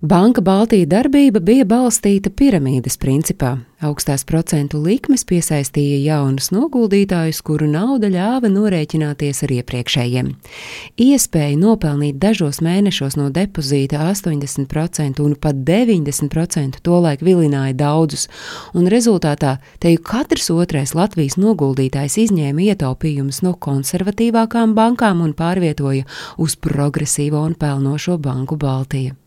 Banka Baltija darbība bija balstīta piramīdas principā. Augstās procentu likmes piesaistīja jaunus noguldītājus, kuru nauda ļāva norēķināties ar iepriekšējiem. Iespēja nopelnīt dažos mēnešos no depozīta 80% un pat 90% tolaik vilināja daudzus, un rezultātā teju katrs otrais Latvijas noguldītājs izņēma ietaupījumus no konservatīvākām bankām un pārvietoja uz progresīvo un pelnošo banku Baltiju.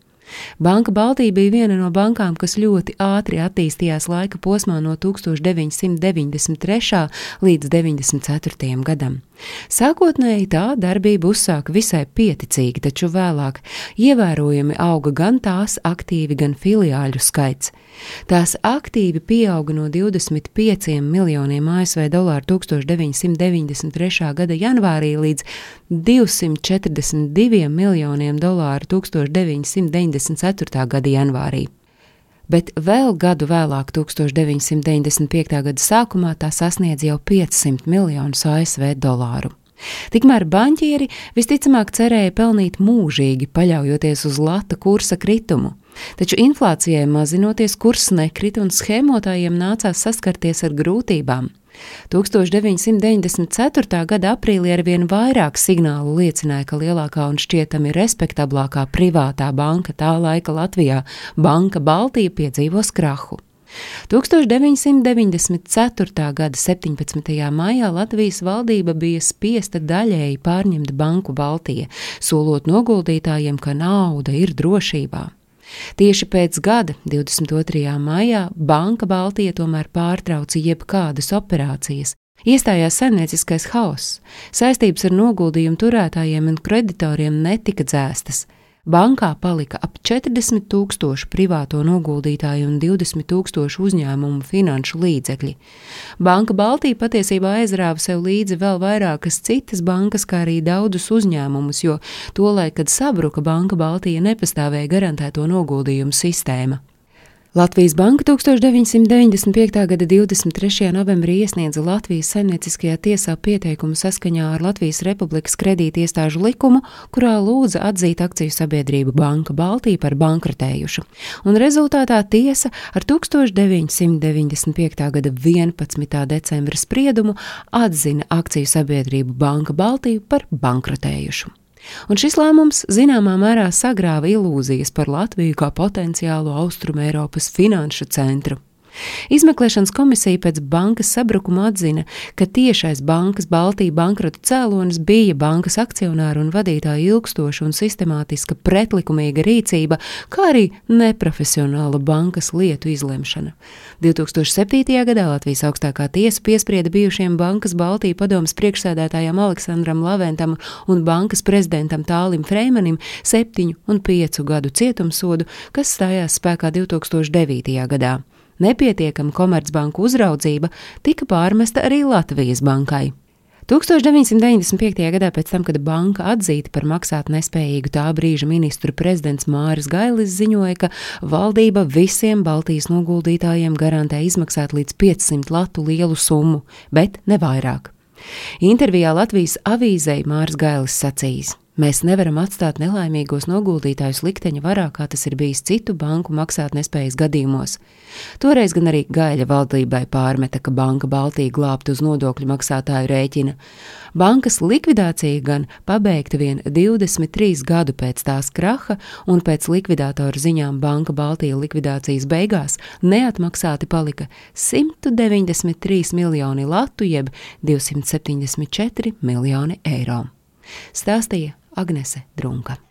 Banka Baltija bija viena no bankām, kas ļoti ātri attīstījās laika posmā no 1993. līdz 94. gadam. Sākotnēji tā darbība uzsāka visai pieticīgi, taču vēlāk ievērojami auga gan tās aktīvi, gan filiāļu skaits. Tās aktīvi pieauga no 25 miljoniem ASV dolāru 1993. gada janvārī līdz 242 miljoniem dolāru 1994. gada janvārī. Bet vēl gadu vēlāk, 1995. gada sākumā, tā sasniedz jau 500 miljonus ASV dolāru. Tikmēr banķieri visticamāk cerēja pelnīt mūžīgi, paļaujoties uz lata kursa kritumu. Taču inflācijai mazinoties, kurs nekrita un schēmotājiem nācās saskarties ar grūtībām. 1994. gada aprīlī arvien vairāk signālu liecināja, ka lielākā un šķietami respektablākā privātā banka tā laika Latvijā, Banka Baltija, piedzīvos krahu. 1994. gada 17. maijā Latvijas valdība bija spiesta daļēji pārņemt Banku Baltija, solot noguldītājiem, ka nauda ir drošībā. Tieši pēc gada, 22. maijā, Banka Baltija tomēr pārtrauca jebkādas operācijas. Iestājās saimnieciskais hauss, saistības ar noguldījumu turētājiem un kreditoriem netika dzēstas. Bankā palika ap 40 tūkstoši privāto noguldītāju un 20 tūkstoši uzņēmumu finanšu līdzekļi. Banka Baltija patiesībā aizrāva sev līdzi vēl vairākas citas bankas, kā arī daudzus uzņēmumus, jo tolaik, kad sabruka Banka Baltija, nepastāvēja garantēto noguldījumu sistēma. Latvijas Banka 1995. gada 23. novembrī iesniedza Latvijas saimnieciskajā tiesā pieteikumu saskaņā ar Latvijas Republikas kredītiestāžu likumu, kurā lūdza atzīt akciju sabiedrību Banka Baltija par bankrotējušu, un rezultātā tiesa ar 1995. gada 11. decembra spriedumu atzina akciju sabiedrību Banka Baltija par bankrotējušu. Un šis lēmums zināmā mērā sagrāva ilūzijas par Latviju kā potenciālu Austrumēropas finanšu centru. Izmeklēšanas komisija pēc bankas sabrukuma atzina, ka tiešais bankas Baltija bankrota cēlonis bija bankas akcionāru un vadītāju ilgstoša un sistemātiska pretlikumīga rīcība, kā arī neprofesionāla bankas lietu izlemšana. 2007. gadā Latvijas augstākā tiesa piesprieda bijušiem bankas Baltija padomas priekšsēdētājam Aleksandram Laventam un bankas prezidentam Tālim Freimanim septiņu un piecu gadu cietumsodu, kas stājās spēkā 2009. gadā. Nepietiekama komercbanku uzraudzība tika pārmesta arī Latvijas bankai. 1995. gadā, pēc tam, kad banka atzīta par maksāt nespējīgu tā brīža ministru prezidents Māris Gailis ziņoja, ka valdība visiem Baltijas noguldītājiem garantē izmaksāt līdz 500 latu lielu summu, bet ne vairāk. Intervijā Latvijas avīzei Māris Gailis sacījis: Mēs nevaram atstāt nelaimīgos noguldītājus likteņa varā, kā tas ir bijis citu banku maksātnespējas gadījumos. Toreiz gan arī Gaļa valdībai pārmeta, ka banka Baltija glābta uz nodokļu maksātāju rēķina. Bankas likvidācija gan pabeigta vien 23 gadu pēc tās kraha, un pēc likvidātoru ziņām Banka Baltija likvidācijas beigās neatmaksāti palika 193 miljoni latu jeb 274 miljoni eiro. Stāstīja Agnese Drunka.